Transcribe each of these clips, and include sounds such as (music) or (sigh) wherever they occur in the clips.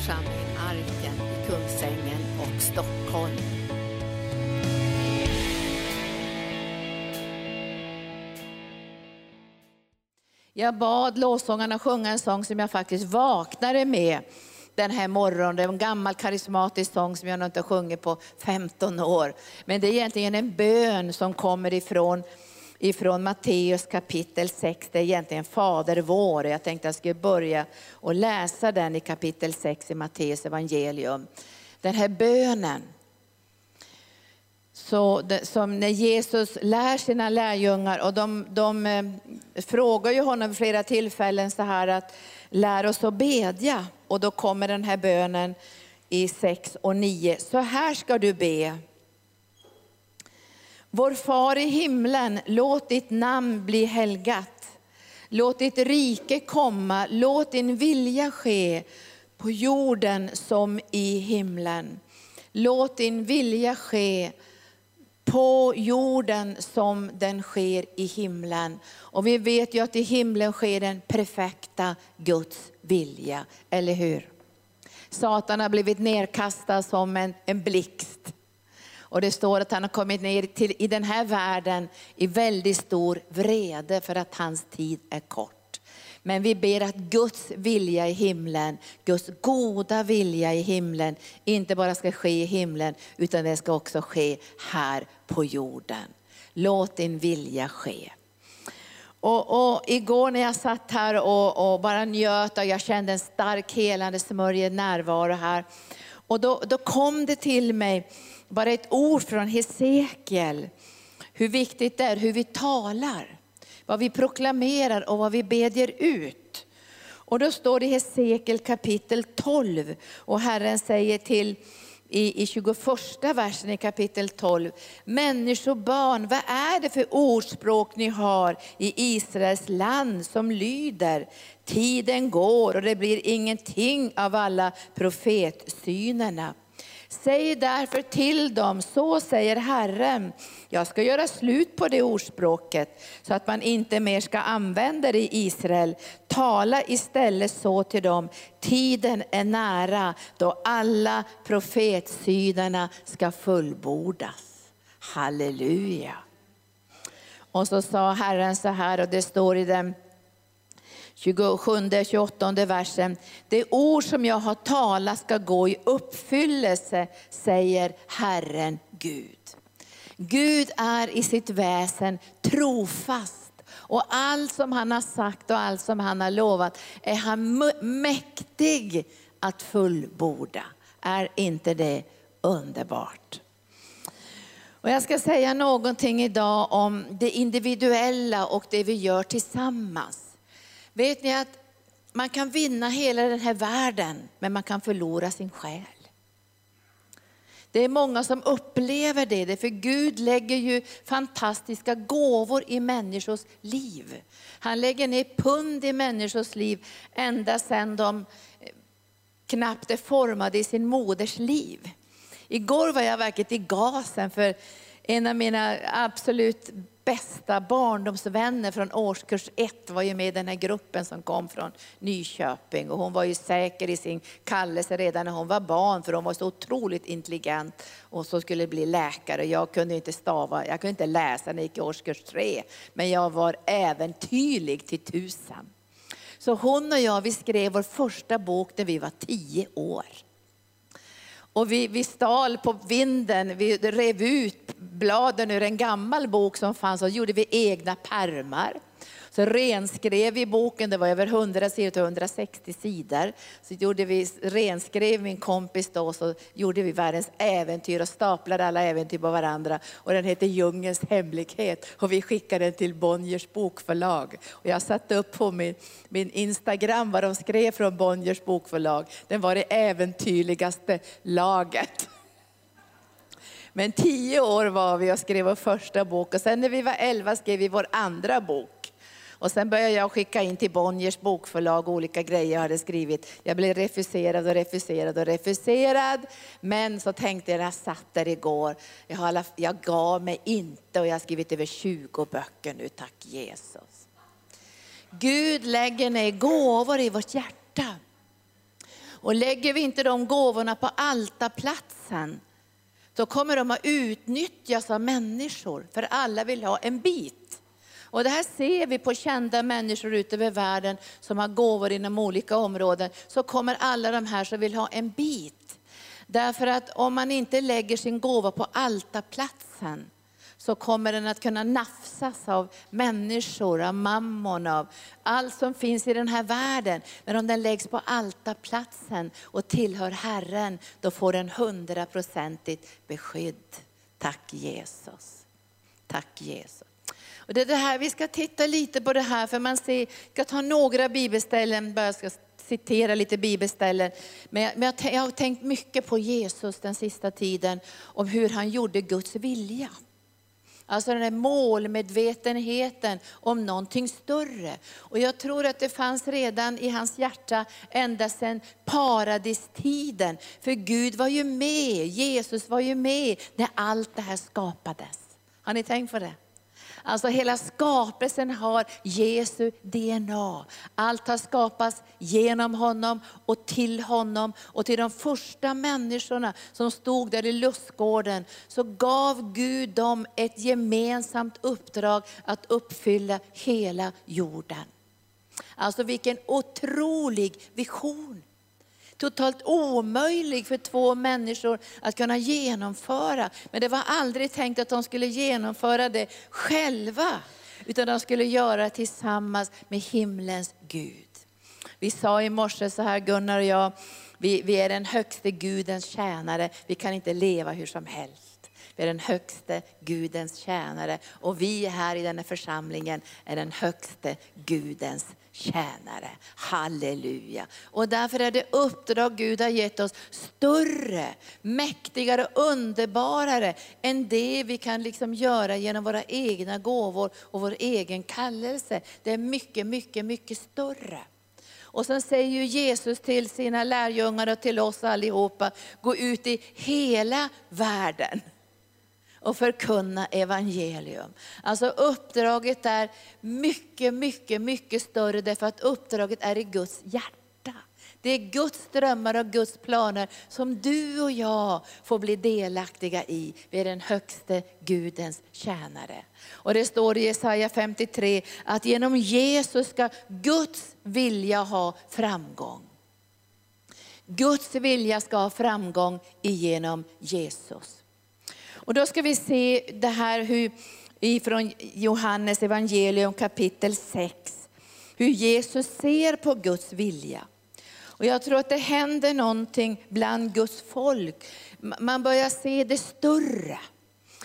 församling Arken i Kungsängen och Stockholm. Jag bad lovsångarna sjunga en sång som jag faktiskt vaknade med den här morgonen. Det är en gammal karismatisk sång som jag nog inte har sjungit på 15 år. Men det är egentligen en bön som kommer ifrån, ifrån Matteus kapitel 6. Det är egentligen Fader vår. Jag tänkte jag skulle börja och läsa den i kapitel 6 i Matteus evangelium. Den här bönen. Så det, som när Jesus lär sina lärjungar och de, de eh, frågar ju honom vid flera tillfällen så här att lär oss att bedja. Och då kommer den här bönen i 6 och 9. Så här ska du be. Vår far i himlen, låt ditt namn bli helgat. Låt ditt rike komma, låt din vilja ske på jorden som i himlen. Låt din vilja ske på jorden som den sker i himlen. Och vi vet ju att i himlen sker den perfekta Guds vilja, eller hur? Satan har blivit nedkastad som en, en blixt. Och det står att han har kommit ner till, i den här världen i väldigt stor vrede för att hans tid är kort. Men vi ber att Guds vilja i himlen, Guds goda vilja i himlen, inte bara ska ske i himlen, utan det ska också ske här på jorden. Låt din vilja ske. Och, och, igår när jag satt här och, och, bara njöt och jag kände en stark helande smörjande närvaro här. Och då, då kom det till mig bara ett ord från Hesekiel. Hur viktigt det är hur vi talar vad vi proklamerar och vad vi bedjer ut. Och då står det i Hesekiel kapitel 12 och Herren säger till i, i 21 versen i kapitel 12. Människobarn, vad är det för ordspråk ni har i Israels land som lyder, tiden går och det blir ingenting av alla profetsynerna. Säg därför till dem, så säger Herren, jag ska göra slut på det ordspråket så att man inte mer ska använda det i Israel. Tala istället så till dem, tiden är nära då alla profetsydarna ska fullbordas. Halleluja. Och så sa Herren så här, och det står i den 27, 28 versen. Det ord som jag har talat ska gå i uppfyllelse, säger Herren Gud. Gud är i sitt väsen trofast. Och allt som han har sagt och allt som han har lovat är han mäktig att fullborda. Är inte det underbart? Och jag ska säga någonting idag om det individuella och det vi gör tillsammans. Vet ni att man kan vinna hela den här världen, men man kan förlora sin själ. Det är många som upplever det, för Gud lägger ju fantastiska gåvor i människors liv. Han lägger ner pund i människors liv ända sedan de eh, knappt är formade i sin moders liv. Igår var jag verkligen i gasen för en av mina absolut bästa barndomsvänner från årskurs ett var ju med i den här gruppen som kom från Nyköping. Och hon var ju säker i sin kallelse redan när hon var barn, för hon var så otroligt intelligent och så skulle bli läkare. Jag kunde inte stava, jag kunde inte läsa när jag gick i årskurs tre, men jag var äventyrlig till tusan. Så hon och jag, vi skrev vår första bok när vi var tio år. Och vi, vi stal på vinden, vi rev ut bladen ur en gammal bok som fanns och gjorde vi egna pärmar. Så renskrev vi boken, det var över 100 sidor, 160 sidor. Så gjorde vi, renskrev min kompis då, så gjorde vi världens äventyr och staplade alla äventyr på varandra. Och den heter Djungelns hemlighet och vi skickade den till Bonniers bokförlag. Och jag satte upp på min, min Instagram vad de skrev från Bonniers bokförlag. Den var det äventyrligaste laget. Men tio år var vi och skrev vår första bok och sen när vi var elva skrev vi vår andra bok. Och sen började jag skicka in till Bonniers bokförlag olika grejer jag hade skrivit. Jag blev refuserad och refuserad och refuserad. Men så tänkte jag när jag satt där igår, jag, har, jag gav mig inte och jag har skrivit över 20 böcker nu, tack Jesus. Gud lägger ner gåvor i vårt hjärta. Och lägger vi inte de gåvorna på altarplatsen, då kommer de att utnyttjas av människor, för alla vill ha en bit. Och det här ser vi på kända människor ute över världen som har gåvor inom olika områden. Så kommer alla de här som vill ha en bit. Därför att om man inte lägger sin gåva på altarplatsen, så kommer den att kunna nafsas av människor, av mammon, av allt som finns i den här världen. Men om den läggs på altarplatsen och tillhör Herren, då får den hundraprocentigt beskydd. Tack Jesus. Tack Jesus. Och det är det här, vi ska titta lite på det här, för man ser, jag ska ta några bibelställen, bara ska citera lite bibelställen. Men, jag, men jag, jag har tänkt mycket på Jesus den sista tiden, om hur han gjorde Guds vilja. Alltså den här målmedvetenheten om någonting större. Och jag tror att det fanns redan i hans hjärta ända sedan paradistiden. För Gud var ju med, Jesus var ju med när allt det här skapades. Har ni tänkt på det? Alltså hela skapelsen har Jesu DNA. Allt har skapats genom honom och till honom. Och till de första människorna som stod där i lustgården så gav Gud dem ett gemensamt uppdrag att uppfylla hela jorden. Alltså vilken otrolig vision totalt omöjlig för två människor att kunna genomföra. Men det var aldrig tänkt att de skulle genomföra det själva, utan de skulle göra det tillsammans med himlens Gud. Vi sa i morse så här, Gunnar och jag, vi, vi är den högste Gudens tjänare, vi kan inte leva hur som helst. Vi är den högste Gudens tjänare och vi här i denna församlingen är den högste Gudens tjänare. Halleluja. Och därför är det uppdrag Gud har gett oss större, mäktigare, underbarare än det vi kan liksom göra genom våra egna gåvor och vår egen kallelse. Det är mycket, mycket, mycket större. Och sen säger ju Jesus till sina lärjungar och till oss allihopa, gå ut i hela världen och förkunna evangelium. Alltså uppdraget är mycket, mycket, mycket större därför att uppdraget är i Guds hjärta. Det är Guds drömmar och Guds planer som du och jag får bli delaktiga i. Vi är den högste Gudens tjänare. Och det står i Jesaja 53 att genom Jesus ska Guds vilja ha framgång. Guds vilja ska ha framgång genom Jesus. Och då ska vi se det här hur, ifrån Johannes evangelium kapitel 6, hur Jesus ser på Guds vilja. Och jag tror att det händer någonting bland Guds folk. Man börjar se det större.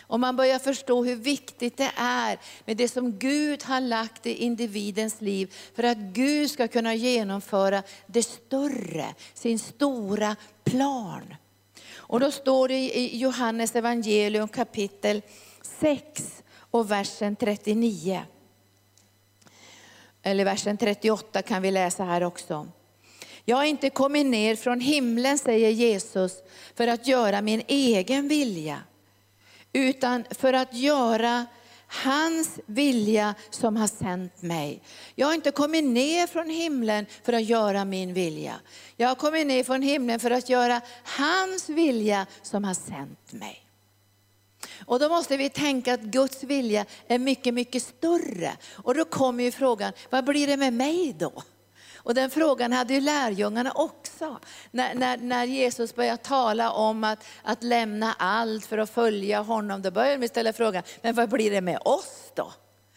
Och man börjar förstå hur viktigt det är med det som Gud har lagt i individens liv för att Gud ska kunna genomföra det större, sin stora plan. Och då står det i Johannes evangelium kapitel 6 och versen 39. Eller versen 38 kan vi läsa här också. Jag har inte kommit ner från himlen, säger Jesus, för att göra min egen vilja, utan för att göra hans vilja som har sänt mig. Jag har inte kommit ner från himlen för att göra min vilja. Jag har kommit ner från himlen för att göra hans vilja som har sänt mig. Och då måste vi tänka att Guds vilja är mycket, mycket större. Och då kommer ju frågan, vad blir det med mig då? Och den frågan hade ju lärjungarna också. När, när, när Jesus började tala om att, att lämna allt för att följa honom, då började de ställa frågan, men vad blir det med oss då?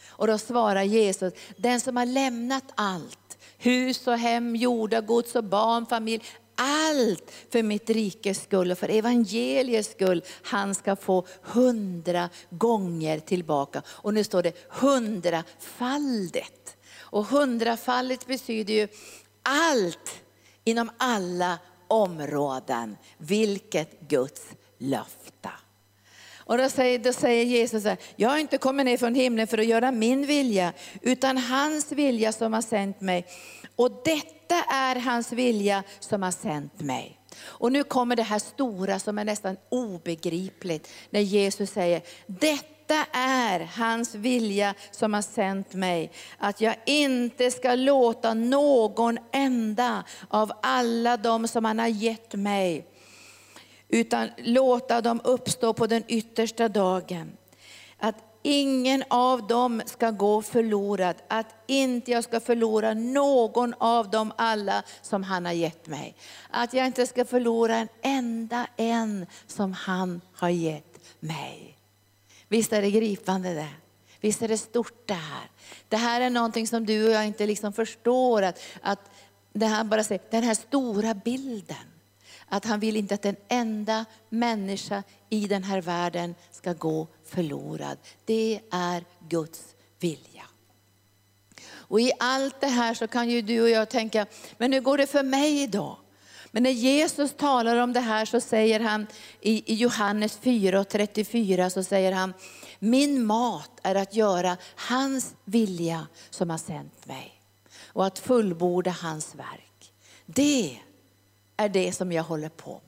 Och då svarar Jesus, den som har lämnat allt, hus och hem, jorda, gods och barn, familj, allt för mitt rikes skull och för evangeliets skull. Han ska få hundra gånger tillbaka. Och nu står det hundrafaldigt. Och hundrafaldigt betyder ju allt inom alla områden. Vilket Guds löfte. Och då säger, då säger Jesus, här, jag har inte kommit ner från himlen för att göra min vilja, utan hans vilja som har sänt mig. Och detta är hans vilja som har sänt mig. Och nu kommer det här stora som är nästan obegripligt, när Jesus säger, detta detta är hans vilja som har sänt mig, att jag inte ska låta någon enda av alla dem som han har gett mig, utan låta dem uppstå på den yttersta dagen. Att ingen av dem ska gå förlorad, att inte jag ska förlora någon av dem alla som han har gett mig. Att jag inte ska förlora en enda en som han har gett mig. Visst är det gripande det? Visst är det stort det här? Det här är någonting som du och jag inte liksom förstår, att, att det här bara säger, den här stora bilden. Att han vill inte att en enda människa i den här världen ska gå förlorad. Det är Guds vilja. Och i allt det här så kan ju du och jag tänka, men hur går det för mig idag? Men när Jesus talar om det här så säger han i Johannes 4 och 34 så säger han, min mat är att göra hans vilja som har sänt mig och att fullborda hans verk. Det är det som jag håller på med.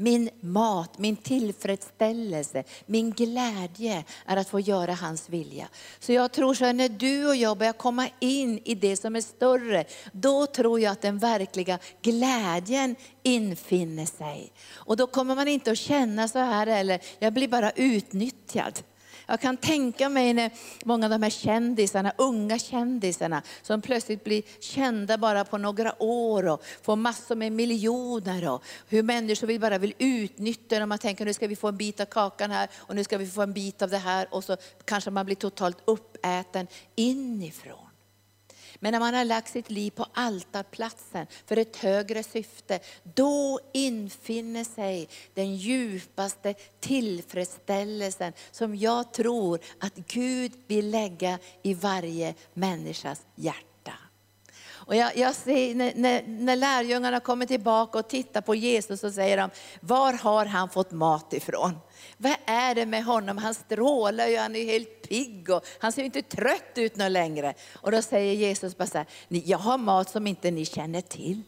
Min mat, min tillfredsställelse, min glädje är att få göra hans vilja. Så jag tror så här, när du och jag börjar komma in i det som är större, då tror jag att den verkliga glädjen infinner sig. Och då kommer man inte att känna så här, eller jag blir bara utnyttjad. Jag kan tänka mig när många av de här kändisarna, unga kändisarna, som plötsligt blir kända bara på några år och får massor med miljoner. Och hur människor vill bara vill utnyttja dem. Man tänker nu ska vi få en bit av kakan här och nu ska vi få en bit av det här. Och så kanske man blir totalt uppäten inifrån. Men när man har lagt sitt liv på altarplatsen för ett högre syfte, då infinner sig den djupaste tillfredsställelsen som jag tror att Gud vill lägga i varje människas hjärta. Och jag, jag ser, när, när, när lärjungarna kommer tillbaka och tittar på Jesus så säger de, var har han fått mat ifrån? Vad är det med honom? Han strålar ju, han är helt pigg och han ser inte trött ut någon längre. Och då säger Jesus bara så här, jag har mat som inte ni känner till.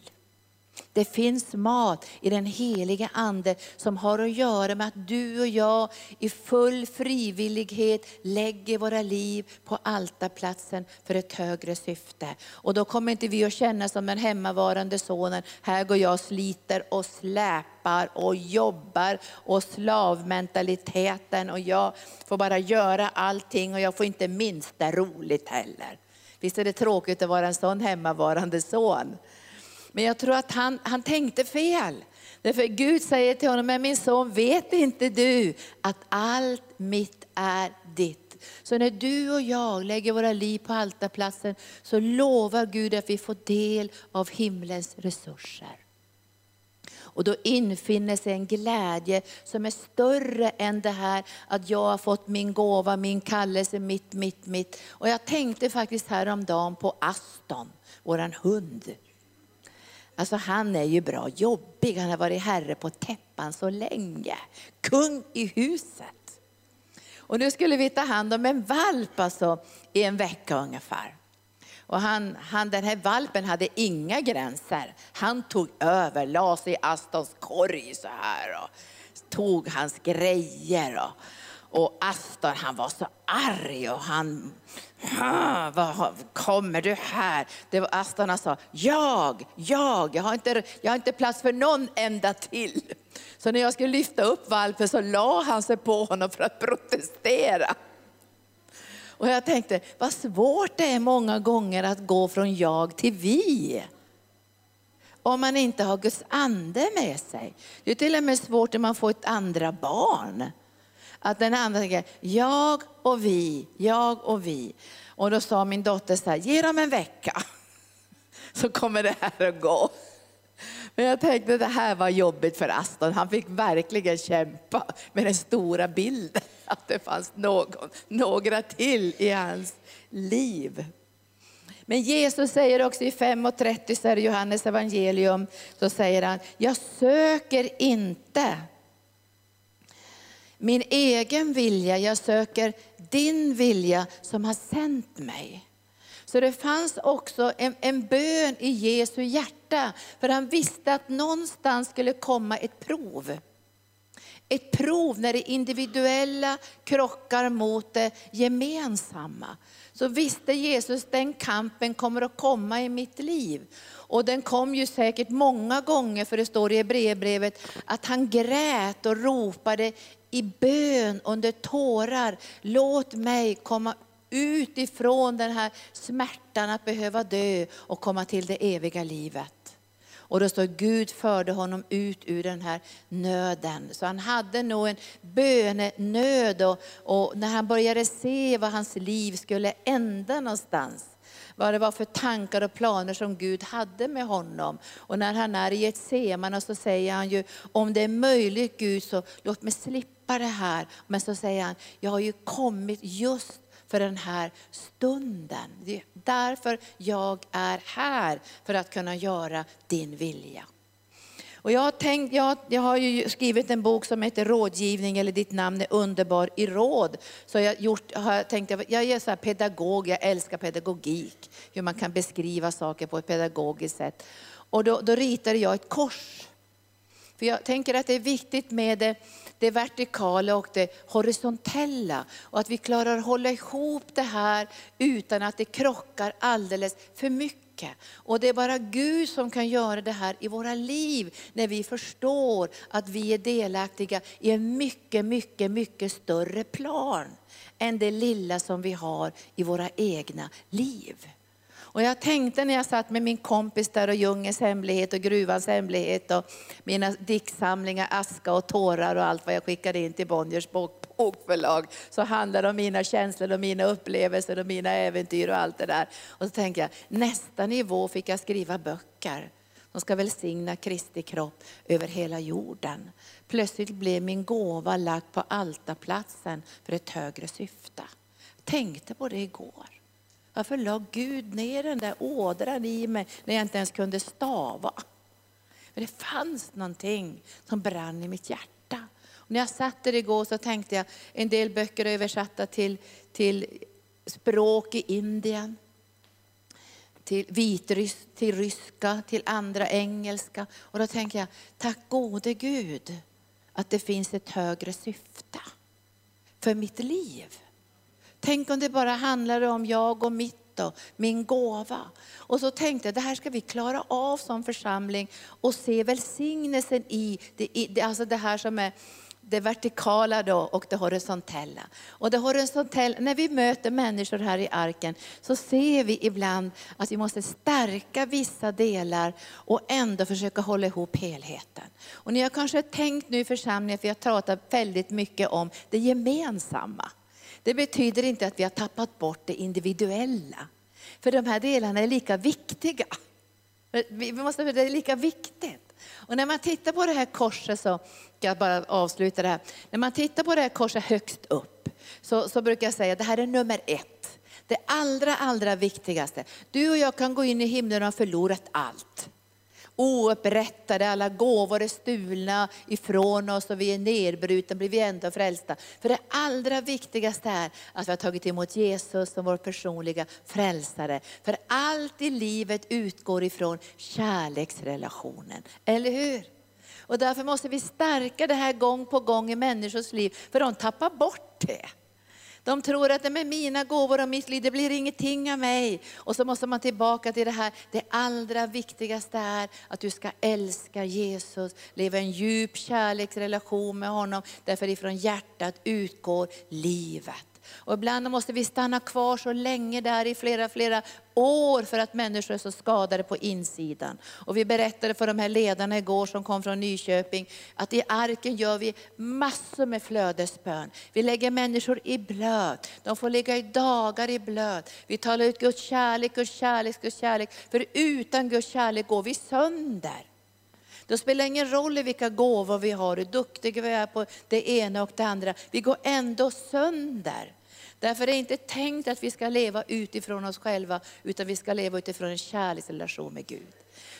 Det finns mat i den heliga ande som har att göra med att du och jag i full frivillighet lägger våra liv på altarplatsen för ett högre syfte. Och då kommer inte vi att känna som den hemmavarande sonen, här går jag och sliter och släpar och jobbar och slavmentaliteten och jag får bara göra allting och jag får inte minsta roligt heller. Visst är det tråkigt att vara en sån hemmavarande son? Men jag tror att han, han tänkte fel. Därför Gud säger till honom, men min son vet inte du att allt mitt är ditt. Så när du och jag lägger våra liv på altarplatsen så lovar Gud att vi får del av himlens resurser. Och då infinner sig en glädje som är större än det här att jag har fått min gåva, min kallelse, mitt, mitt, mitt. Och jag tänkte faktiskt häromdagen på Aston, våran hund. Alltså han är ju bra jobbig, han har varit herre på täppan så länge. Kung i huset. Och nu skulle vi ta hand om en valp alltså, i en vecka ungefär. Och han, han, den här valpen hade inga gränser. Han tog över, la sig i Astons korg så här och tog hans grejer. Och, och Astor han var så arg och han, vad, kommer du här? Det var Astor han sa, jag, jag, jag har, inte, jag har inte plats för någon enda till. Så när jag skulle lyfta upp valpen så la han sig på honom för att protestera. Och jag tänkte, vad svårt det är många gånger att gå från jag till vi. Om man inte har Guds ande med sig. Det är till och med svårt när man får ett andra barn. Att den andra tänker, jag och vi, jag och vi. Och då sa min dotter så här, ge dem en vecka. (laughs) Så kommer det här att gå. Men jag tänkte det här var jobbigt för Aston. Han fick verkligen kämpa med den stora bilden. (laughs) Att det fanns någon, några till i hans liv. Men Jesus säger också i 5.30 Johannes evangelium, så säger han, jag söker inte min egen vilja, jag söker din vilja som har sänt mig. Så det fanns också en, en bön i Jesu hjärta, för han visste att någonstans skulle komma ett prov. ett prov när det individuella krockar mot det gemensamma. Så visste Jesus den kampen kommer att komma i mitt liv. Och den kom ju säkert många gånger, för det står i Hebreerbrevet att han grät och ropade i bön under tårar. Låt mig komma utifrån den här smärtan att behöva dö och komma till det eviga livet. Och då står Gud förde honom ut ur den här nöden. Så han hade nog en bönenöd och, och när han började se vad hans liv skulle ända någonstans, vad det var för tankar och planer som Gud hade med honom. Och när han är i ett semana så säger han ju, om det är möjligt Gud så låt mig slippa det här. Men så säger han, jag har ju kommit just för den här stunden. Det är därför jag är här, för att kunna göra din vilja. Och jag, har tänkt, jag, jag har ju skrivit en bok som heter Rådgivning eller Ditt namn är underbar i råd. Så jag, gjort, har tänkt, jag är så pedagog, jag älskar pedagogik. Hur man kan beskriva saker på ett pedagogiskt sätt. Och då, då ritade jag ett kors. För jag tänker att det är viktigt med det vertikala och det horisontella. Och att vi klarar att hålla ihop det här utan att det krockar alldeles för mycket. Och det är bara Gud som kan göra det här i våra liv, när vi förstår att vi är delaktiga i en mycket, mycket, mycket större plan än det lilla som vi har i våra egna liv. Och jag tänkte när jag satt med min kompis där och djungelns hemlighet och gruvans hemlighet och mina diktsamlingar Aska och tårar och allt vad jag skickade in till Bonniers bokförlag. Så handlar det om mina känslor och mina upplevelser och mina äventyr och allt det där. Och så tänkte jag, nästa nivå fick jag skriva böcker. De ska välsigna Kristi kropp över hela jorden. Plötsligt blev min gåva lagd på altarplatsen för ett högre syfte. Tänkte på det igår. Varför la Gud ner den där ådran i mig när jag inte ens kunde stava? Men det fanns någonting som brann i mitt hjärta. Och när jag satt där igår så tänkte jag, en del böcker översatta till, till språk i Indien, till vitrys, till ryska, till andra engelska. Och då tänker jag, tack gode Gud att det finns ett högre syfte för mitt liv. Tänk om det bara handlade om jag och mitt och min gåva. Och så tänkte jag, det här ska vi klara av som församling och se välsignelsen i det, alltså det här som är det vertikala då och det horisontella. Och det horisontella, när vi möter människor här i arken så ser vi ibland att vi måste stärka vissa delar och ändå försöka hålla ihop helheten. Och ni har kanske tänkt nu i församlingen, för jag pratar väldigt mycket om det gemensamma. Det betyder inte att vi har tappat bort det individuella. För de här delarna är lika viktiga. Vi måste, det är lika viktigt. Och när man tittar på det här korset, så ska jag bara avsluta det här. När man tittar på det här korset högst upp, så, så brukar jag säga att det här är nummer ett. Det allra, allra viktigaste. Du och jag kan gå in i himlen och ha förlorat allt oupprättade, alla gåvor är stulna ifrån oss och vi är nedbrutna, blir vi ändå frälsta. För det allra viktigaste är att vi har tagit emot Jesus som vår personliga frälsare. För allt i livet utgår ifrån kärleksrelationen, eller hur? Och därför måste vi stärka det här gång på gång i människors liv, för de tappar bort det. De tror att det med mina gåvor och mitt liv, det blir ingenting av mig. Och så måste man tillbaka till det här, det allra viktigaste är att du ska älska Jesus, leva en djup kärleksrelation med honom. Därför ifrån hjärtat utgår livet. Och ibland måste vi stanna kvar så länge där i flera, flera år för att människor är så skadade på insidan. Och vi berättade för de här ledarna igår som kom från Nyköping att i arken gör vi massor med flödesbön. Vi lägger människor i blöd, De får ligga i dagar i blöd. Vi talar ut Guds kärlek, Guds kärlek, Guds kärlek. För utan Guds kärlek går vi sönder. Det spelar ingen roll i vilka gåvor vi har, hur duktiga vi är på det ena och det andra. Vi går ändå sönder. Därför är det inte tänkt att vi ska leva utifrån oss själva, utan vi ska leva utifrån en kärleksrelation med Gud.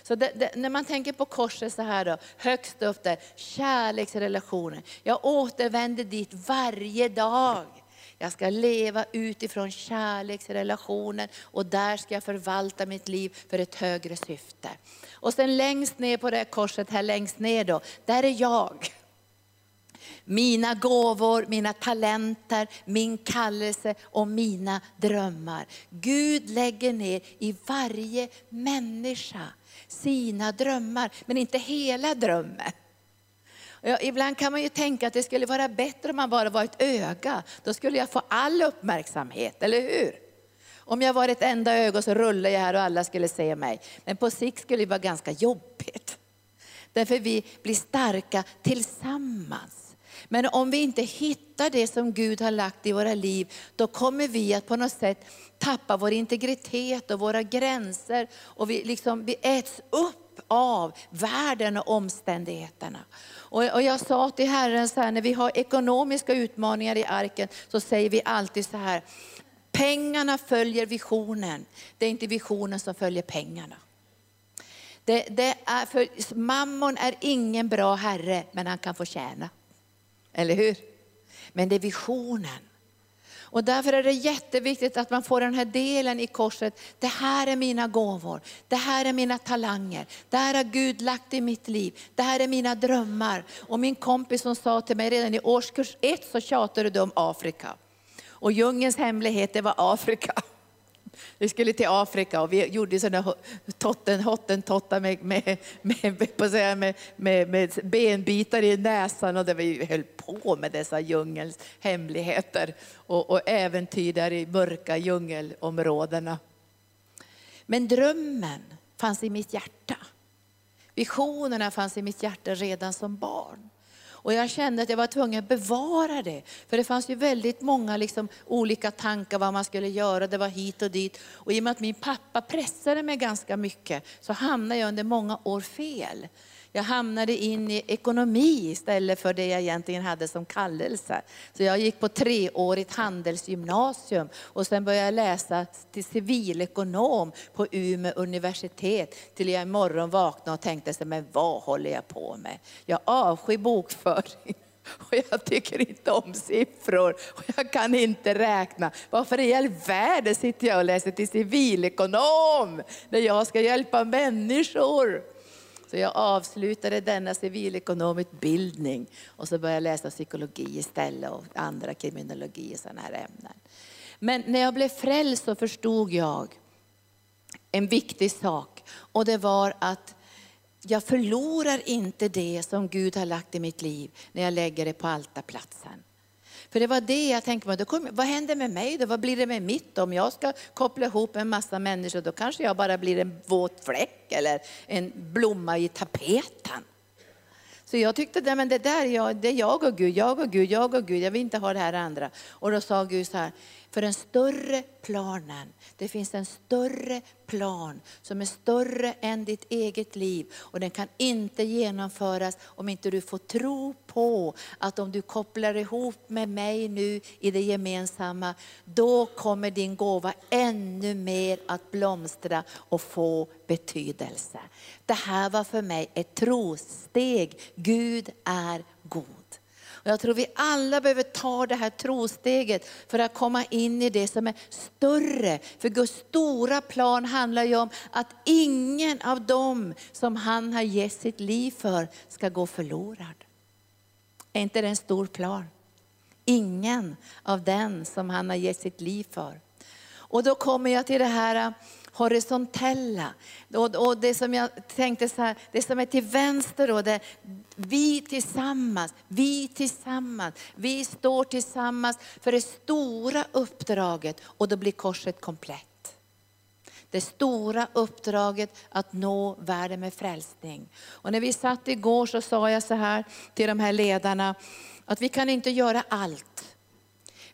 Så det, det, när man tänker på korset så här då, högst upp där, kärleksrelationen. Jag återvänder dit varje dag. Jag ska leva utifrån kärleksrelationen och där ska jag förvalta mitt liv för ett högre syfte. Och sen längst ner på det här korset, här längst ner då, där är jag. Mina gåvor, mina talenter, min kallelse och mina drömmar. Gud lägger ner i varje människa sina drömmar, men inte hela drömmen. Ja, ibland kan man ju tänka att det skulle vara bättre om man bara var ett öga. Då skulle jag få all uppmärksamhet, eller hur? Om jag var ett enda öga så rullar jag här och alla skulle se mig. Men på sikt skulle det vara ganska jobbigt. Därför vi blir starka tillsammans. Men om vi inte hittar det som Gud har lagt i våra liv, då kommer vi att på något sätt tappa vår integritet och våra gränser. Och vi, liksom, vi äts upp av världen och omständigheterna. Och, och jag sa till Herren så här, när vi har ekonomiska utmaningar i arken, så säger vi alltid så här, pengarna följer visionen. Det är inte visionen som följer pengarna. Det, det är för, mammon är ingen bra herre, men han kan få tjäna. Eller hur? Men det är visionen. Och därför är det jätteviktigt att man får den här delen i korset. Det här är mina gåvor, det här är mina talanger, det här har Gud lagt i mitt liv, det här är mina drömmar. Och min kompis som sa till mig redan i årskurs ett så tjatade du om Afrika. Och djungelns hemlighet det var Afrika. Vi skulle till Afrika och vi gjorde sådana totten, hottentottar med, med, med, med, med, med benbitar i näsan och där vi höll på med dessa djungelns hemligheter och, och äventyr där i mörka djungelområdena. Men drömmen fanns i mitt hjärta. Visionerna fanns i mitt hjärta redan som barn. Och jag kände att jag var tvungen att bevara det. För det fanns ju väldigt många liksom, olika tankar vad man skulle göra, det var hit och dit. Och i och med att min pappa pressade mig ganska mycket så hamnade jag under många år fel. Jag hamnade in i ekonomi istället för det jag egentligen hade som kallelse. Så jag gick på treårigt handelsgymnasium och sen började jag läsa till civilekonom på Umeå universitet. Till jag imorgon vaknade och tänkte, men vad håller jag på med? Jag avskyr bokföring. (laughs) Och jag tycker inte om siffror och jag kan inte räkna. Varför i all världen sitter jag och läser till civilekonom när jag ska hjälpa människor? Så jag avslutade denna civilekonomutbildning och så började jag läsa psykologi istället och andra kriminologi och sådana här ämnen. Men när jag blev frälst så förstod jag en viktig sak och det var att jag förlorar inte det som Gud har lagt i mitt liv när jag lägger det på altarplatsen. För det var det jag tänkte på, då kom, vad händer med mig då? Vad blir det med mitt om jag ska koppla ihop en massa människor? Då kanske jag bara blir en våt fläck eller en blomma i tapeten. Så jag tyckte, det, men det där jag, det är jag och Gud, jag och Gud, jag och Gud, jag vill inte ha det här andra. Och då sa Gud så här, för den större planen, det finns en större plan som är större än ditt eget liv. Och den kan inte genomföras om inte du får tro på att om du kopplar ihop med mig nu i det gemensamma, då kommer din gåva ännu mer att blomstra och få betydelse. Det här var för mig ett trosteg. Gud är god. Och jag tror vi alla behöver ta det här trosteget för att komma in i det som är större. För Guds stora plan handlar ju om att ingen av dem som han har gett sitt liv för ska gå förlorad. Är inte det en stor plan? Ingen av den som han har gett sitt liv för. Och då kommer jag till det här horisontella. Och, och det som jag tänkte så här, det som är till vänster då, det vi tillsammans, vi tillsammans, vi står tillsammans för det stora uppdraget och då blir korset komplett. Det stora uppdraget att nå världen med frälsning. Och när vi satt igår så sa jag så här till de här ledarna, att vi kan inte göra allt.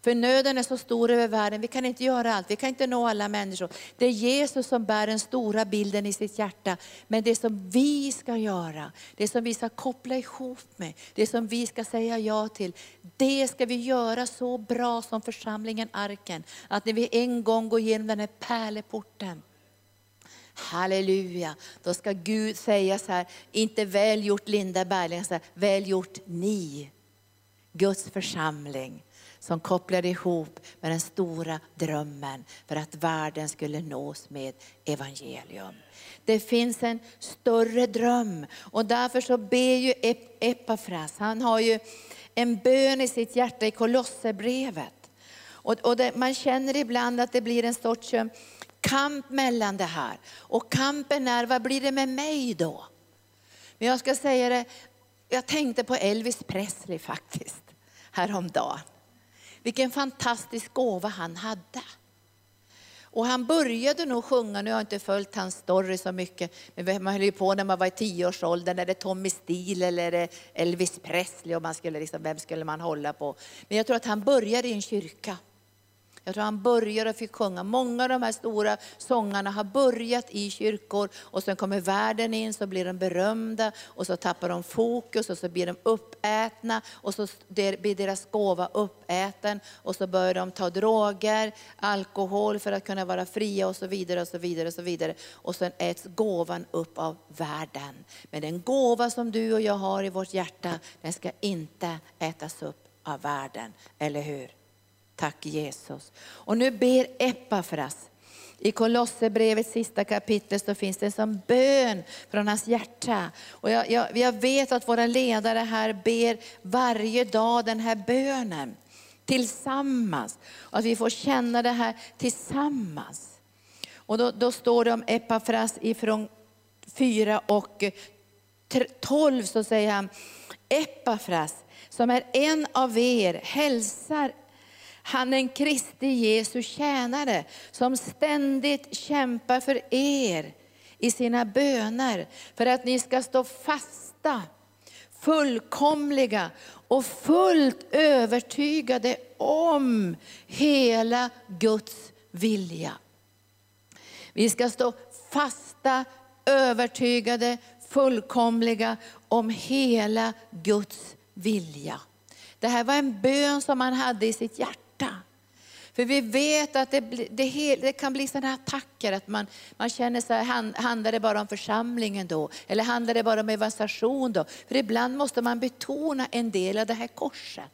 För nöden är så stor över världen, vi kan inte göra allt, vi kan inte nå alla människor. Det är Jesus som bär den stora bilden i sitt hjärta. Men det som vi ska göra, det som vi ska koppla ihop med, det som vi ska säga ja till, det ska vi göra så bra som församlingen Arken. Att när vi en gång går igenom den här pärleporten, Halleluja, då ska Gud säga så här, inte väl gjort Linda Berling, väl gjort ni, Guds församling som kopplade ihop med den stora drömmen för att världen skulle nås med evangelium. Det finns en större dröm och därför så ber ju Epafras, han har ju en bön i sitt hjärta i Kolosserbrevet. Och, och det, man känner ibland att det blir en sorts eh, kamp mellan det här. Och kampen är, vad blir det med mig då? Men jag ska säga det, jag tänkte på Elvis Presley faktiskt häromdagen. Vilken fantastisk gåva han hade. Och han började nog sjunga, nu har jag inte följt hans story så mycket, men man höll ju på när man var i tioårsåldern, är det Tommy Steele eller är det Elvis Presley, och man skulle liksom, vem skulle man hålla på? Men jag tror att han började i en kyrka. Jag tror han började och fick sjunga. Många av de här stora sångarna har börjat i kyrkor och sen kommer världen in så blir de berömda och så tappar de fokus och så blir de uppätna och så blir deras gåva uppäten och så börjar de ta droger, alkohol för att kunna vara fria och så vidare och så vidare och så vidare. Och sen äts gåvan upp av världen. Men den gåva som du och jag har i vårt hjärta, den ska inte ätas upp av världen, eller hur? Tack Jesus. Och nu ber Epafras. I Kolosserbrevets sista kapitel så finns det en sån bön från hans hjärta. Och jag, jag, jag vet att våra ledare här ber varje dag den här bönen tillsammans. Och att vi får känna det här tillsammans. Och då, då står det om Epafras ifrån 4 och 12 så säger han, Epafras som är en av er hälsar han är en Kristi Jesu tjänare som ständigt kämpar för er i sina böner för att ni ska stå fasta, fullkomliga och fullt övertygade om hela Guds vilja. Vi ska stå fasta, övertygade, fullkomliga om hela Guds vilja. Det här var en bön som han hade i sitt hjärta hjärta. För vi vet att det, det, det kan bli sådana attacker, att man, man känner så här, handlar det bara om församlingen då? Eller handlar det bara om evangelisation då? För ibland måste man betona en del av det här korset.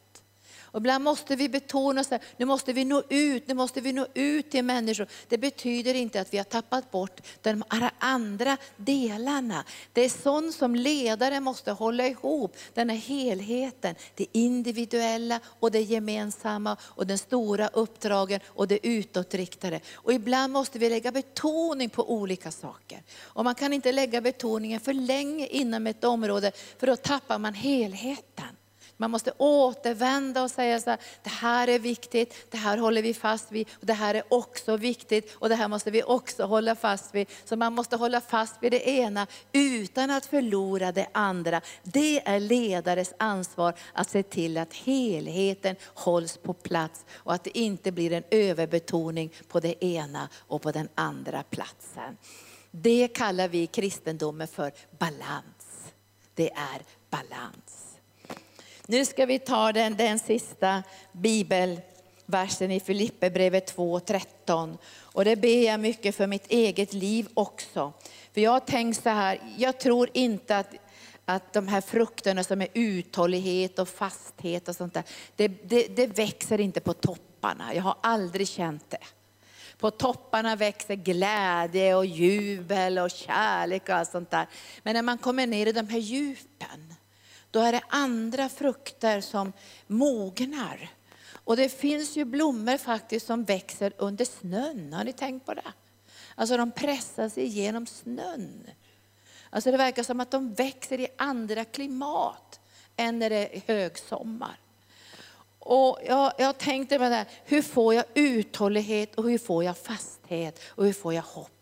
Och ibland måste vi betona att nu måste vi nå ut, nu måste vi nå ut till människor. Det betyder inte att vi har tappat bort de andra delarna. Det är sånt som ledare måste hålla ihop, den här helheten. Det individuella och det gemensamma och den stora uppdragen och det utåtriktade. Och ibland måste vi lägga betoning på olika saker. Och man kan inte lägga betoningen för länge inom ett område för då tappar man helheten. Man måste återvända och säga så här, det här är viktigt, det här håller vi fast vid, och det här är också viktigt och det här måste vi också hålla fast vid. Så man måste hålla fast vid det ena utan att förlora det andra. Det är ledares ansvar att se till att helheten hålls på plats och att det inte blir en överbetoning på det ena och på den andra platsen. Det kallar vi i kristendomen för balans. Det är balans. Nu ska vi ta den, den sista bibelversen i Filipperbrevet 2.13. Och det ber jag mycket för mitt eget liv också. För jag har tänkt så här, jag tror inte att, att de här frukterna som är uthållighet och fasthet och sånt där, det, det, det växer inte på topparna. Jag har aldrig känt det. På topparna växer glädje och jubel och kärlek och allt sånt där. Men när man kommer ner i de här djupen, då är det andra frukter som mognar. Och det finns ju blommor faktiskt som växer under snön. Har ni tänkt på det? Alltså de pressar sig igenom snön. Alltså det verkar som att de växer i andra klimat än när det är högsommar. Och jag, jag tänkte på det här, hur får jag uthållighet och hur får jag fasthet och hur får jag hopp?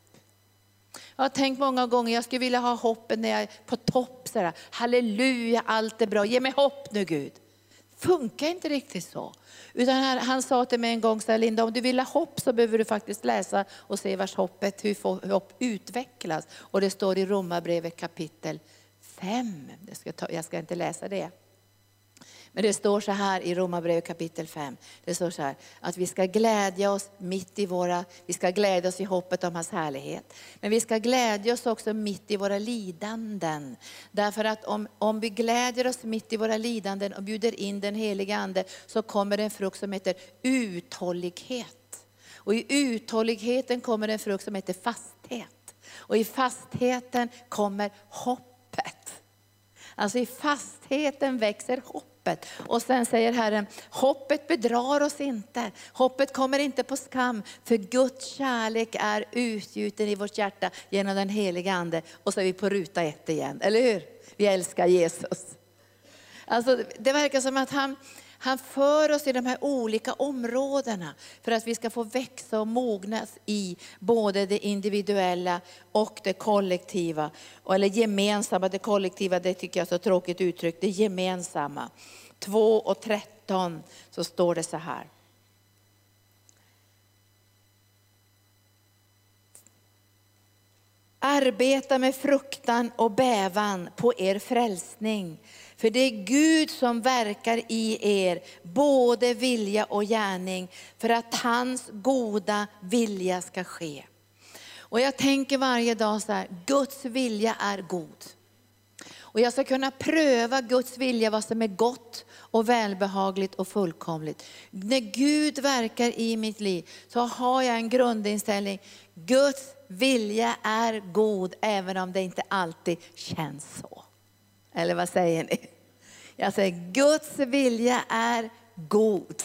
Jag har tänkt många gånger, jag skulle vilja ha hoppet när jag är på topp. Så här, Halleluja, allt är bra. Ge mig hopp nu Gud. Funkar inte riktigt så. Utan han, han sa till mig en gång, så här, Linda om du vill ha hopp så behöver du faktiskt läsa och se vars hoppet, hur, får, hur hopp utvecklas. Och det står i Romarbrevet kapitel 5. Jag ska, ta, jag ska inte läsa det. Men det står så här i Romarbrevet kapitel 5. Det står så här att vi ska glädja oss mitt i våra, vi ska glädja oss i hoppet om hans härlighet. Men vi ska glädja oss också mitt i våra lidanden. Därför att om, om vi glädjer oss mitt i våra lidanden och bjuder in den heliga Ande så kommer en frukt som heter uthållighet. Och i uthålligheten kommer en frukt som heter fasthet. Och i fastheten kommer hoppet. Alltså i fastheten växer hopp hoppet. Och sen säger Herren, hoppet bedrar oss inte. Hoppet kommer inte på skam, för Guds kärlek är utgjuten i vårt hjärta genom den heliga Ande. Och så är vi på ruta ett igen, eller hur? Vi älskar Jesus. Alltså, det verkar som att han, han för oss i de här olika områdena för att vi ska få växa och mognas i både det individuella och det kollektiva. Eller gemensamma, det kollektiva det tycker jag är så tråkigt uttryck, det gemensamma. 2 och 13 så står det så här. Arbeta med fruktan och bävan på er frälsning. För det är Gud som verkar i er, både vilja och gärning, för att hans goda vilja ska ske. Och jag tänker varje dag så här, Guds vilja är god. Och jag ska kunna pröva Guds vilja, vad som är gott och välbehagligt och fullkomligt. När Gud verkar i mitt liv så har jag en grundinställning, Guds vilja är god även om det inte alltid känns så. Eller vad säger ni? Jag säger Guds vilja är god.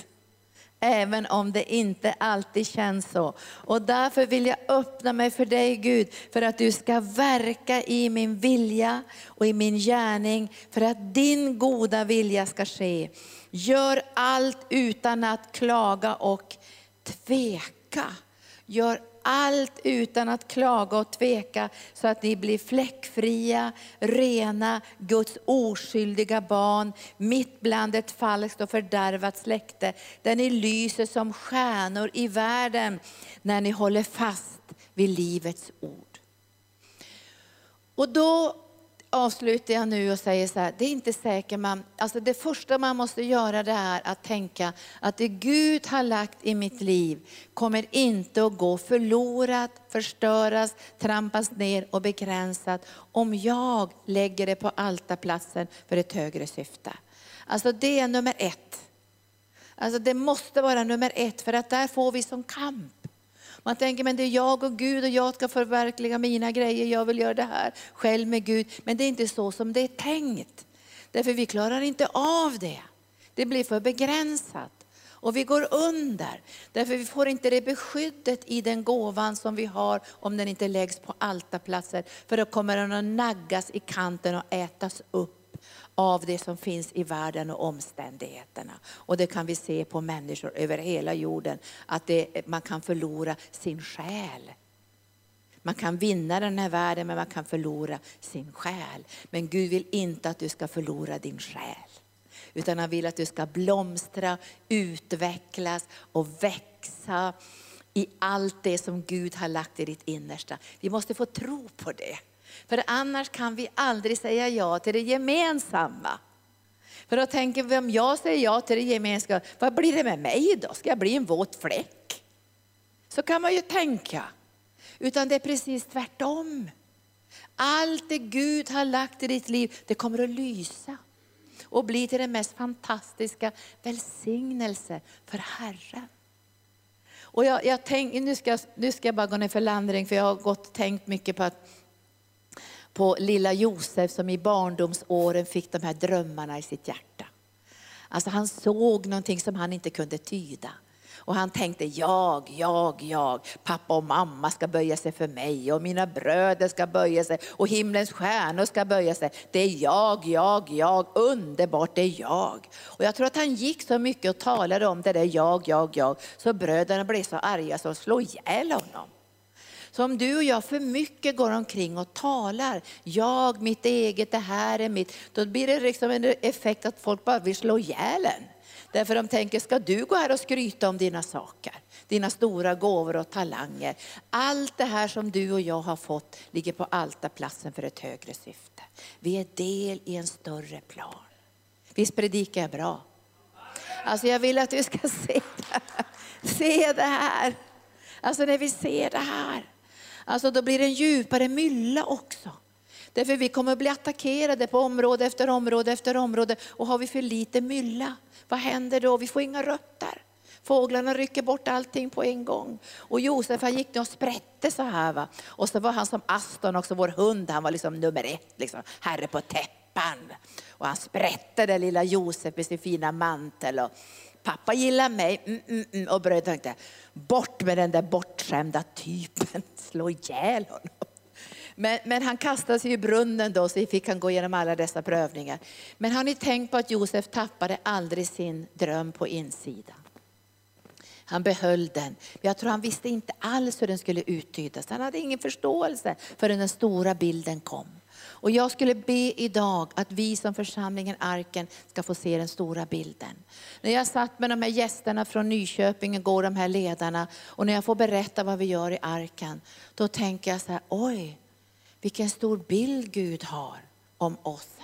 Även om det inte alltid känns så. Och därför vill jag öppna mig för dig Gud, för att du ska verka i min vilja och i min gärning, för att din goda vilja ska ske. Gör allt utan att klaga och tveka. Gör allt utan att klaga och tveka så att ni blir fläckfria, rena, Guds oskyldiga barn, mitt bland ett falskt och fördärvat släkte, där ni lyser som stjärnor i världen när ni håller fast vid livets ord. Och då avslutar jag nu och säger så här, det är inte säkert man, alltså det första man måste göra det är att tänka att det Gud har lagt i mitt liv kommer inte att gå förlorat, förstöras, trampas ner och begränsat om jag lägger det på altarplatsen för ett högre syfte. Alltså det är nummer ett. Alltså det måste vara nummer ett för att där får vi som kamp. Man tänker, men det är jag och Gud och jag ska förverkliga mina grejer, jag vill göra det här själv med Gud. Men det är inte så som det är tänkt. Därför vi klarar inte av det. Det blir för begränsat. Och vi går under, därför vi får inte det beskyddet i den gåvan som vi har om den inte läggs på altarplatser. För då kommer den att naggas i kanten och ätas upp av det som finns i världen och omständigheterna. Och det kan vi se på människor över hela jorden, att det, man kan förlora sin själ. Man kan vinna den här världen men man kan förlora sin själ. Men Gud vill inte att du ska förlora din själ. Utan han vill att du ska blomstra, utvecklas och växa i allt det som Gud har lagt i ditt innersta. Vi måste få tro på det. För annars kan vi aldrig säga ja till det gemensamma. För då tänker vi om jag säger ja till det gemensamma, vad blir det med mig då? Ska jag bli en våt fläck? Så kan man ju tänka. Utan det är precis tvärtom. Allt det Gud har lagt i ditt liv, det kommer att lysa och bli till den mest fantastiska välsignelse för Herren. Och jag, jag tänk, nu, ska, nu ska jag bara gå ner för landring, för jag har gått tänkt mycket på att på lilla Josef som i barndomsåren fick de här drömmarna i sitt hjärta. Alltså han såg någonting som han inte kunde tyda. Och han tänkte, jag, jag, jag, pappa och mamma ska böja sig för mig och mina bröder ska böja sig och himlens stjärnor ska böja sig. Det är jag, jag, jag, underbart, det är jag. Och jag tror att han gick så mycket och talade om det där jag, jag, jag, så bröderna blev så arga så de slog ihjäl honom. Så om du och jag för mycket går omkring och talar, jag, mitt eget, det här är mitt, då blir det liksom en effekt att folk bara vill slå ihjäl en. Därför de tänker, ska du gå här och skryta om dina saker? Dina stora gåvor och talanger. Allt det här som du och jag har fått ligger på altarplatsen för ett högre syfte. Vi är del i en större plan. Visst predikar jag bra? Alltså jag vill att du ska (laughs) se det här. Se det här. Alltså när vi ser det här. Alltså då blir det en djupare mylla också. Därför vi kommer att bli attackerade på område efter område efter område. Och har vi för lite mylla, vad händer då? Vi får inga rötter. Fåglarna rycker bort allting på en gång. Och Josef han gick och sprätte så här. Va? Och så var han som Aston också, vår hund, han var liksom nummer ett, liksom, herre på täppan. Och han sprätte den lilla Josef med sin fina mantel. Och pappa gillar mig. Mm, mm, mm. Och bröderna tänkte, bort med den där bortskämda typen, (laughs) slå ihjäl honom. Men, men, han kastade sig i brunnen då, så fick han gå igenom alla dessa prövningar. Men har ni tänkt på att Josef tappade aldrig sin dröm på insidan? Han behöll den. Jag tror han visste inte alls hur den skulle uttydas. Han hade ingen förståelse förrän den stora bilden kom. Och jag skulle be idag att vi som församlingen Arken ska få se den stora bilden. När jag satt med de här gästerna från Nyköping igår, de här ledarna, och när jag får berätta vad vi gör i Arken, då tänker jag så här, oj, vilken stor bild Gud har om oss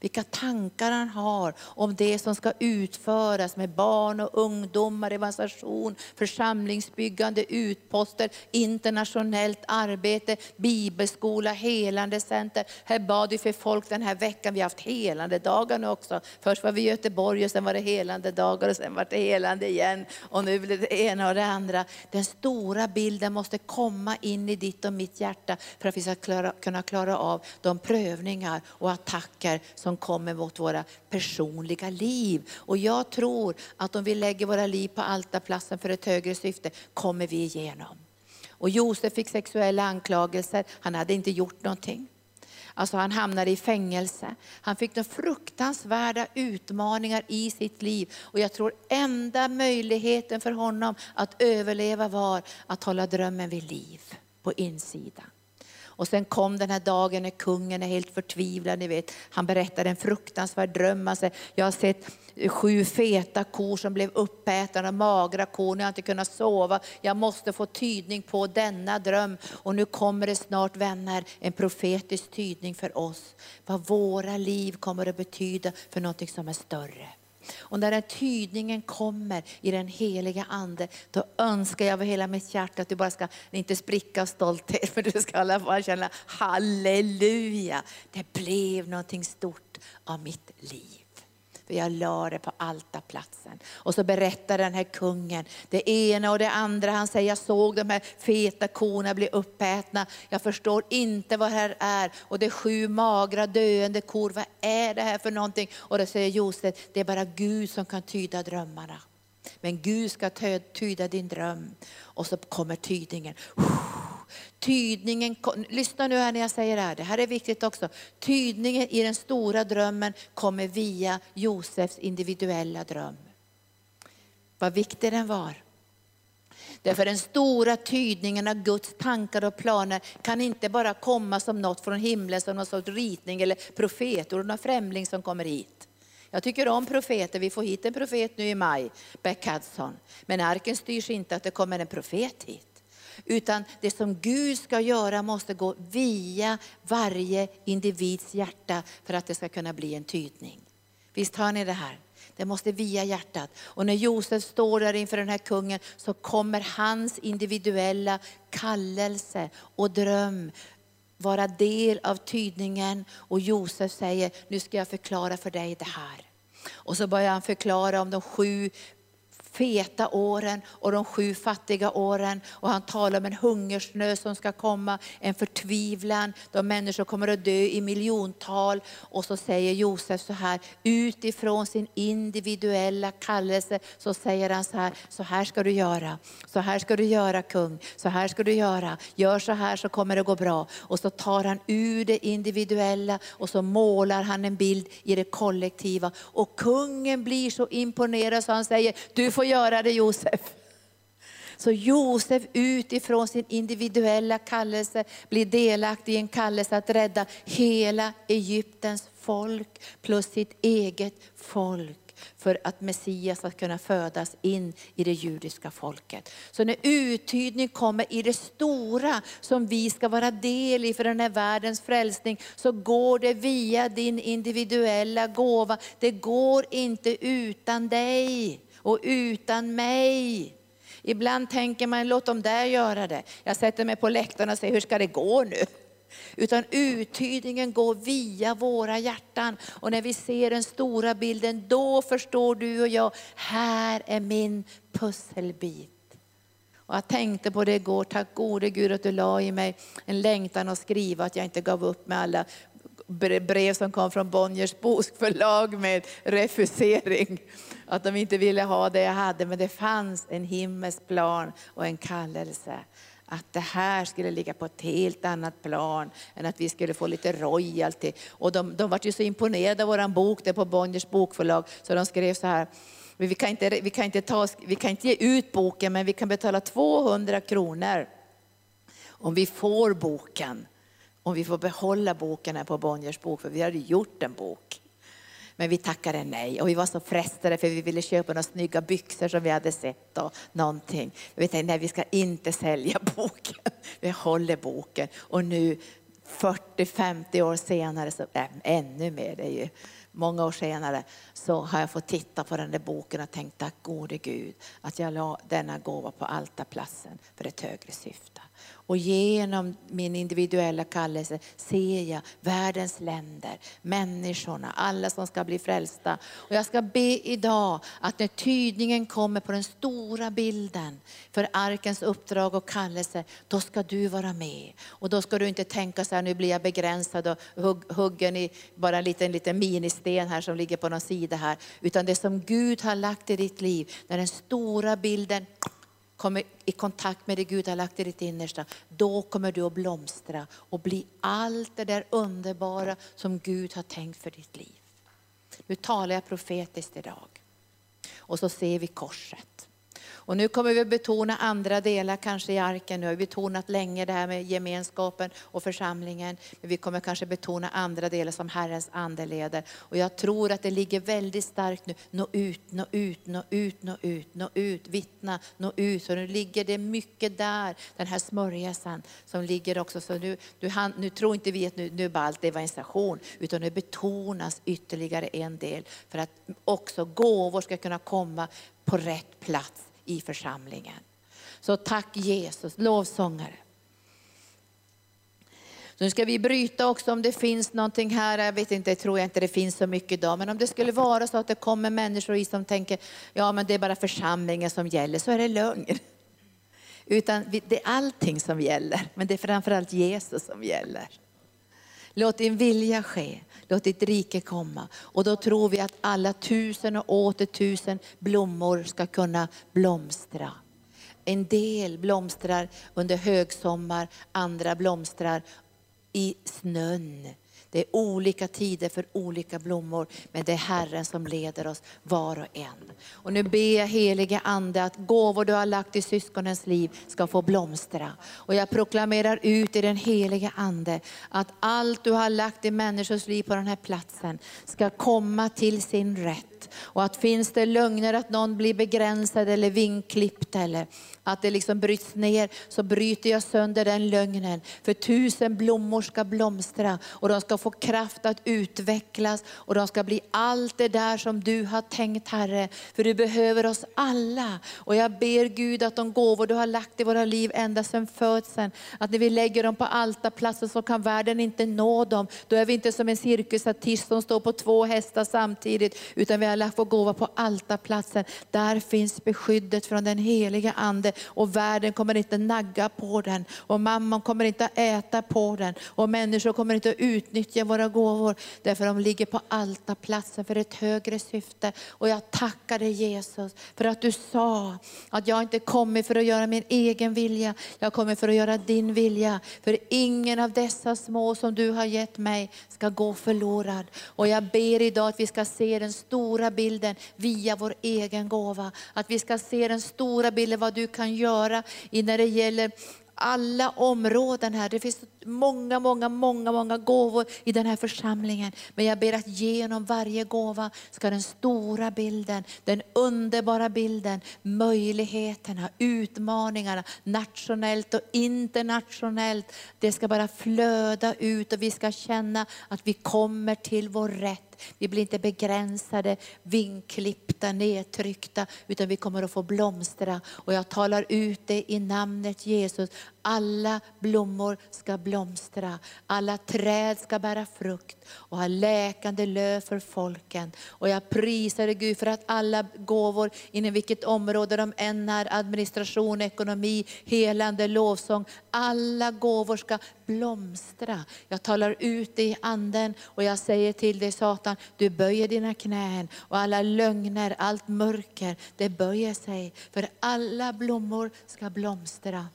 vilka tankar han har om det som ska utföras med barn och ungdomar, evangelisation, församlingsbyggande, utposter, internationellt arbete, bibelskola, helande center. Här bad vi för folk den här veckan. Vi har haft helande dagar nu också. Först var vi i Göteborg och sen var det helande dagar och sen var det helande igen. Och nu blir det ena och det andra. Den stora bilden måste komma in i ditt och mitt hjärta för att vi ska klara, kunna klara av de prövningar och attacker som som kommer mot våra personliga liv. Och jag tror att om vi lägger våra liv på altarplatsen för ett högre syfte kommer vi igenom. Och Josef fick sexuella anklagelser, han hade inte gjort någonting. Alltså han hamnade i fängelse. Han fick de fruktansvärda utmaningar i sitt liv. Och jag tror enda möjligheten för honom att överleva var att hålla drömmen vid liv på insidan. Och sen kom den här dagen när kungen är helt förtvivlad. Ni vet. Han berättade en fruktansvärd dröm. Alltså, jag har sett sju feta kor som blev uppätna och magra kor. nu har jag inte kunnat sova. Jag måste få tydning på denna dröm. Och nu kommer det snart vänner en profetisk tydning för oss. Vad våra liv kommer att betyda för någonting som är större. Och när den tydningen kommer i den heliga Ande, då önskar jag av hela mitt hjärta att du bara ska, inte spricka av stolthet, (laughs) men du ska i alla fall känna halleluja, det blev någonting stort av mitt liv. För jag la det på altarplatsen. Och så berättar den här kungen det ena och det andra. Han säger, jag såg de här feta korna bli uppätna. Jag förstår inte vad det här är. Och det är sju magra döende kor. Vad är det här för någonting? Och då säger Josef, det är bara Gud som kan tyda drömmarna. Men Gud ska tyda din dröm. Och så kommer tydningen. Tydningen, lyssna nu här när jag säger det här, det här är viktigt också. Tydningen i den stora drömmen kommer via Josefs individuella dröm. Vad viktig den var. Därför den stora tydningen av Guds tankar och planer kan inte bara komma som något från himlen, som någon sorts ritning eller profetord, någon främling som kommer hit. Jag tycker om profeter, vi får hit en profet nu i maj, Beck Hudson. Men arken styrs inte att det kommer en profet hit. Utan det som Gud ska göra måste gå via varje individs hjärta för att det ska kunna bli en tydning. Visst hör ni det här? Det måste via hjärtat. Och när Josef står där inför den här kungen så kommer hans individuella kallelse och dröm vara del av tydningen. Och Josef säger, nu ska jag förklara för dig det här. Och så börjar han förklara om de sju feta åren och de sju fattiga åren. Och han talar om en hungersnöd som ska komma, en förtvivlan, de människor kommer att dö i miljontal. Och så säger Josef så här, utifrån sin individuella kallelse så säger han så här, så här ska du göra, så här ska du göra kung, så här ska du göra, gör så här så kommer det gå bra. Och så tar han ur det individuella och så målar han en bild i det kollektiva. Och kungen blir så imponerad så han säger, du får göra det Josef. Så Josef utifrån sin individuella kallelse blir delaktig i en kallelse att rädda hela Egyptens folk plus sitt eget folk för att Messias ska kunna födas in i det judiska folket. Så när uttydning kommer i det stora som vi ska vara del i för den här världens frälsning, så går det via din individuella gåva. Det går inte utan dig och utan mig. Ibland tänker man, låt dem där göra det. Jag sätter mig på läktaren och säger, hur ska det gå nu? Utan uttydningen går via våra hjärtan. Och när vi ser den stora bilden, då förstår du och jag, här är min pusselbit. Och jag tänkte på det igår, tack gode Gud att du la i mig en längtan att skriva, att jag inte gav upp med alla brev som kom från Bonniers bokförlag med refusering. Att de inte ville ha det jag hade, men det fanns en himmelsk plan och en kallelse att det här skulle ligga på ett helt annat plan än att vi skulle få lite royalty. Och de, de var ju så imponerade av vår bok där på Bonniers bokförlag så de skrev så här, vi kan, inte, vi, kan inte ta, vi kan inte ge ut boken men vi kan betala 200 kronor om vi får boken. Om vi får behålla boken här på Bonniers bok, för vi hade gjort en bok. Men vi tackade nej och vi var så frestade för vi ville köpa några snygga byxor som vi hade sett och någonting. Vi tänkte nej vi ska inte sälja (laughs) boken, vi håller boken. Och nu 40-50 år senare, så, äh, ännu mer, det är ju många år senare, så har jag fått titta på den där boken och tänkt tack gode Gud att jag la denna gåva på altarplatsen för ett högre syfte. Och genom min individuella kallelse ser jag världens länder, människorna, alla som ska bli frälsta. Och jag ska be idag att när tydningen kommer på den stora bilden för arkens uppdrag och kallelse, då ska du vara med. Och då ska du inte tänka så här, nu blir jag begränsad och hugg, huggen i bara en liten, liten ministen här som ligger på någon sida här. Utan det som Gud har lagt i ditt liv, när den stora bilden kommer i kontakt med det Gud har lagt i ditt innersta, då kommer du att blomstra och bli allt det där underbara som Gud har tänkt för ditt liv. Nu talar jag profetiskt idag. Och så ser vi korset. Och nu kommer vi betona andra delar kanske i arken. Nu har vi betonat länge det här med gemenskapen och församlingen. Men vi kommer kanske betona andra delar som Herrens ande leder. Och jag tror att det ligger väldigt starkt nu. Nå ut, nå ut, nå ut, nå ut, nå ut, vittna, nå ut. Så nu ligger det mycket där, den här smörjelsen som ligger också. Så nu, nu, nu tror inte vi att nu, nu är bara allt evangelisation, utan nu betonas ytterligare en del för att också gåvor ska kunna komma på rätt plats i församlingen. Så tack Jesus, lovsångare. Så nu ska vi bryta också om det finns någonting här, jag vet inte, jag tror jag inte det finns så mycket idag, men om det skulle vara så att det kommer människor i som tänker, ja men det är bara församlingen som gäller, så är det lögn. Utan det är allting som gäller, men det är framförallt Jesus som gäller. Låt din vilja ske. Låt ditt rike komma. Och då tror vi att alla tusen och åter tusen blommor ska kunna blomstra. En del blomstrar under högsommar, andra blomstrar i snön. Det är olika tider för olika blommor, men det är Herren som leder oss var och en. Och nu ber jag helige Ande att gåvor du har lagt i syskonens liv ska få blomstra. Och jag proklamerar ut i den helige Ande att allt du har lagt i människors liv på den här platsen ska komma till sin rätt. Och att finns det lögner att någon blir begränsad eller vinklippt eller att det liksom bryts ner, så bryter jag sönder den lögnen. För tusen blommor ska blomstra och de ska få kraft att utvecklas och de ska bli allt det där som du har tänkt Herre. För du behöver oss alla. Och jag ber Gud att de gåvor du har lagt i våra liv ända sedan födseln, att när vi lägger dem på altarplatsen så kan världen inte nå dem. Då är vi inte som en cirkusartist som står på två hästar samtidigt, utan vi har lagt vår gåva på altarplatsen. Där finns beskyddet från den heliga Ande och världen kommer inte nagga på den och mamman kommer inte äta på den och människor kommer inte utnyttja våra gåvor därför de ligger på altarplatsen för ett högre syfte. Och jag tackar dig Jesus för att du sa att jag inte kommit för att göra min egen vilja, jag kommer för att göra din vilja. För ingen av dessa små som du har gett mig ska gå förlorad. Och jag ber idag att vi ska se den stora bilden via vår egen gåva. Att vi ska se den stora bilden vad du kan kan göra när det gäller alla områden här. Det finns många, många, många, många gåvor i den här församlingen. Men jag ber att genom varje gåva ska den stora bilden, den underbara bilden, möjligheterna, utmaningarna, nationellt och internationellt. Det ska bara flöda ut och vi ska känna att vi kommer till vår rätt vi blir inte begränsade, vinklippta, nedtryckta, utan vi kommer att få blomstra. Och jag talar ut det i namnet Jesus alla blommor ska blomstra, alla träd ska bära frukt och ha läkande löv för folken. Och jag prisar dig Gud för att alla gåvor, inom vilket område de än är, administration, ekonomi, helande, lovsång, alla gåvor ska blomstra. Jag talar ut i anden och jag säger till dig Satan, du böjer dina knän och alla lögner, allt mörker, det böjer sig. För alla blommor ska blomstra.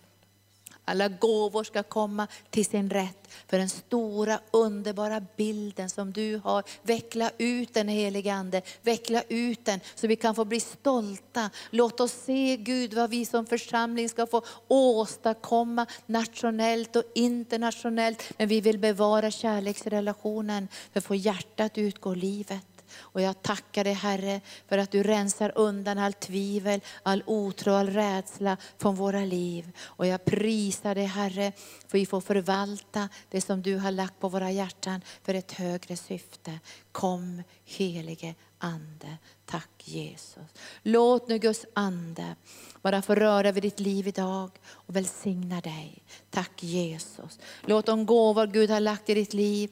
Alla gåvor ska komma till sin rätt för den stora underbara bilden som du har. Veckla ut den helige Ande, veckla ut den så vi kan få bli stolta. Låt oss se Gud vad vi som församling ska få åstadkomma nationellt och internationellt. Men vi vill bevara kärleksrelationen för att få hjärtat utgår livet. Och jag tackar dig Herre för att du rensar undan all tvivel, all otro, all rädsla från våra liv. Och jag prisar dig Herre för vi får förvalta det som du har lagt på våra hjärtan för ett högre syfte. Kom helige Ande. Tack Jesus. Låt nu Guds ande bara få röra vid ditt liv idag och välsigna dig. Tack Jesus. Låt de gåvor Gud har lagt i ditt liv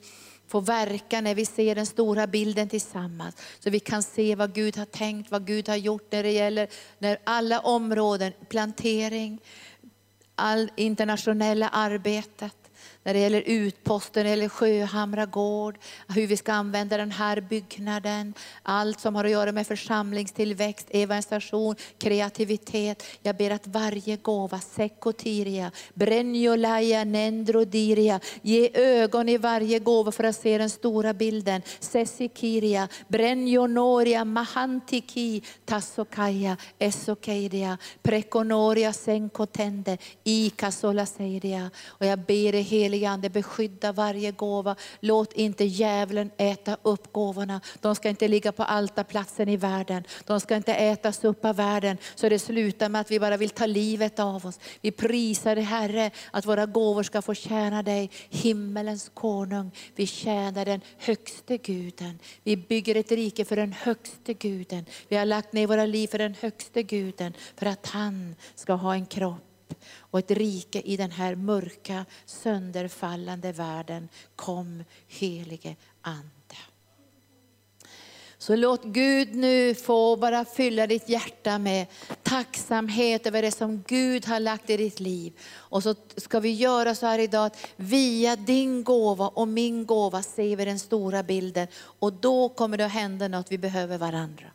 få verka när vi ser den stora bilden tillsammans. Så vi kan se vad Gud har tänkt, vad Gud har gjort när det gäller när alla områden, plantering, all internationella arbetet, när det gäller utposten eller Sjöhamra gård, hur vi ska använda den här byggnaden, allt som har att göra med församlingstillväxt, evangelisation, kreativitet. Jag ber att varje gåva, sekotiria, brenjolaja, nendrodiria, ge ögon i varje gåva för att se den stora bilden. Sesikiria, brenjonoria, mahantiki, tassokaja, esokeidia, prekonoria, senkotende, ikasolaseidia. Och jag ber dig helige Ande beskydda varje gåva. Låt inte djävulen äta upp gåvorna. De ska inte ligga på altarplatsen i världen. De ska inte ätas upp av världen så det slutar med att vi bara vill ta livet av oss. Vi prisar dig Herre att våra gåvor ska få tjäna dig, himmelens konung. Vi tjänar den högste guden. Vi bygger ett rike för den högste guden. Vi har lagt ner våra liv för den högste guden för att han ska ha en kropp och ett rike i den här mörka, sönderfallande världen. Kom helige Ande. Så låt Gud nu få bara fylla ditt hjärta med tacksamhet över det som Gud har lagt i ditt liv. Och så ska vi göra så här idag att via din gåva och min gåva ser vi den stora bilden. Och då kommer det att hända något, vi behöver varandra.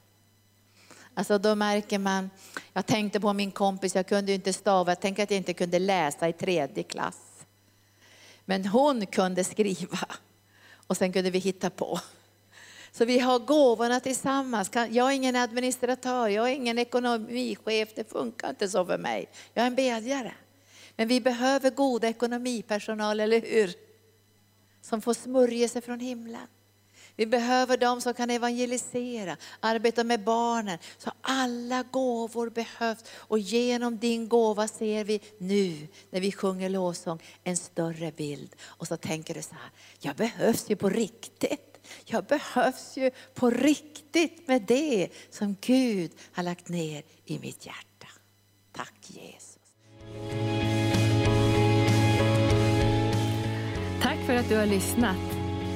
Alltså då märker man, jag tänkte på min kompis, jag kunde inte stava, jag tänkte att jag inte kunde läsa i tredje klass. Men hon kunde skriva och sen kunde vi hitta på. Så vi har gåvorna tillsammans. Jag är ingen administratör, jag är ingen ekonomichef, det funkar inte så för mig. Jag är en bedjare. Men vi behöver god ekonomipersonal, eller hur? Som får smörjelse från himlen. Vi behöver de som kan evangelisera, arbeta med barnen. Så alla gåvor behövs. Och genom din gåva ser vi nu, när vi sjunger lovsång, en större bild. Och så tänker du så här, jag behövs ju på riktigt. Jag behövs ju på riktigt med det som Gud har lagt ner i mitt hjärta. Tack Jesus. Tack för att du har lyssnat.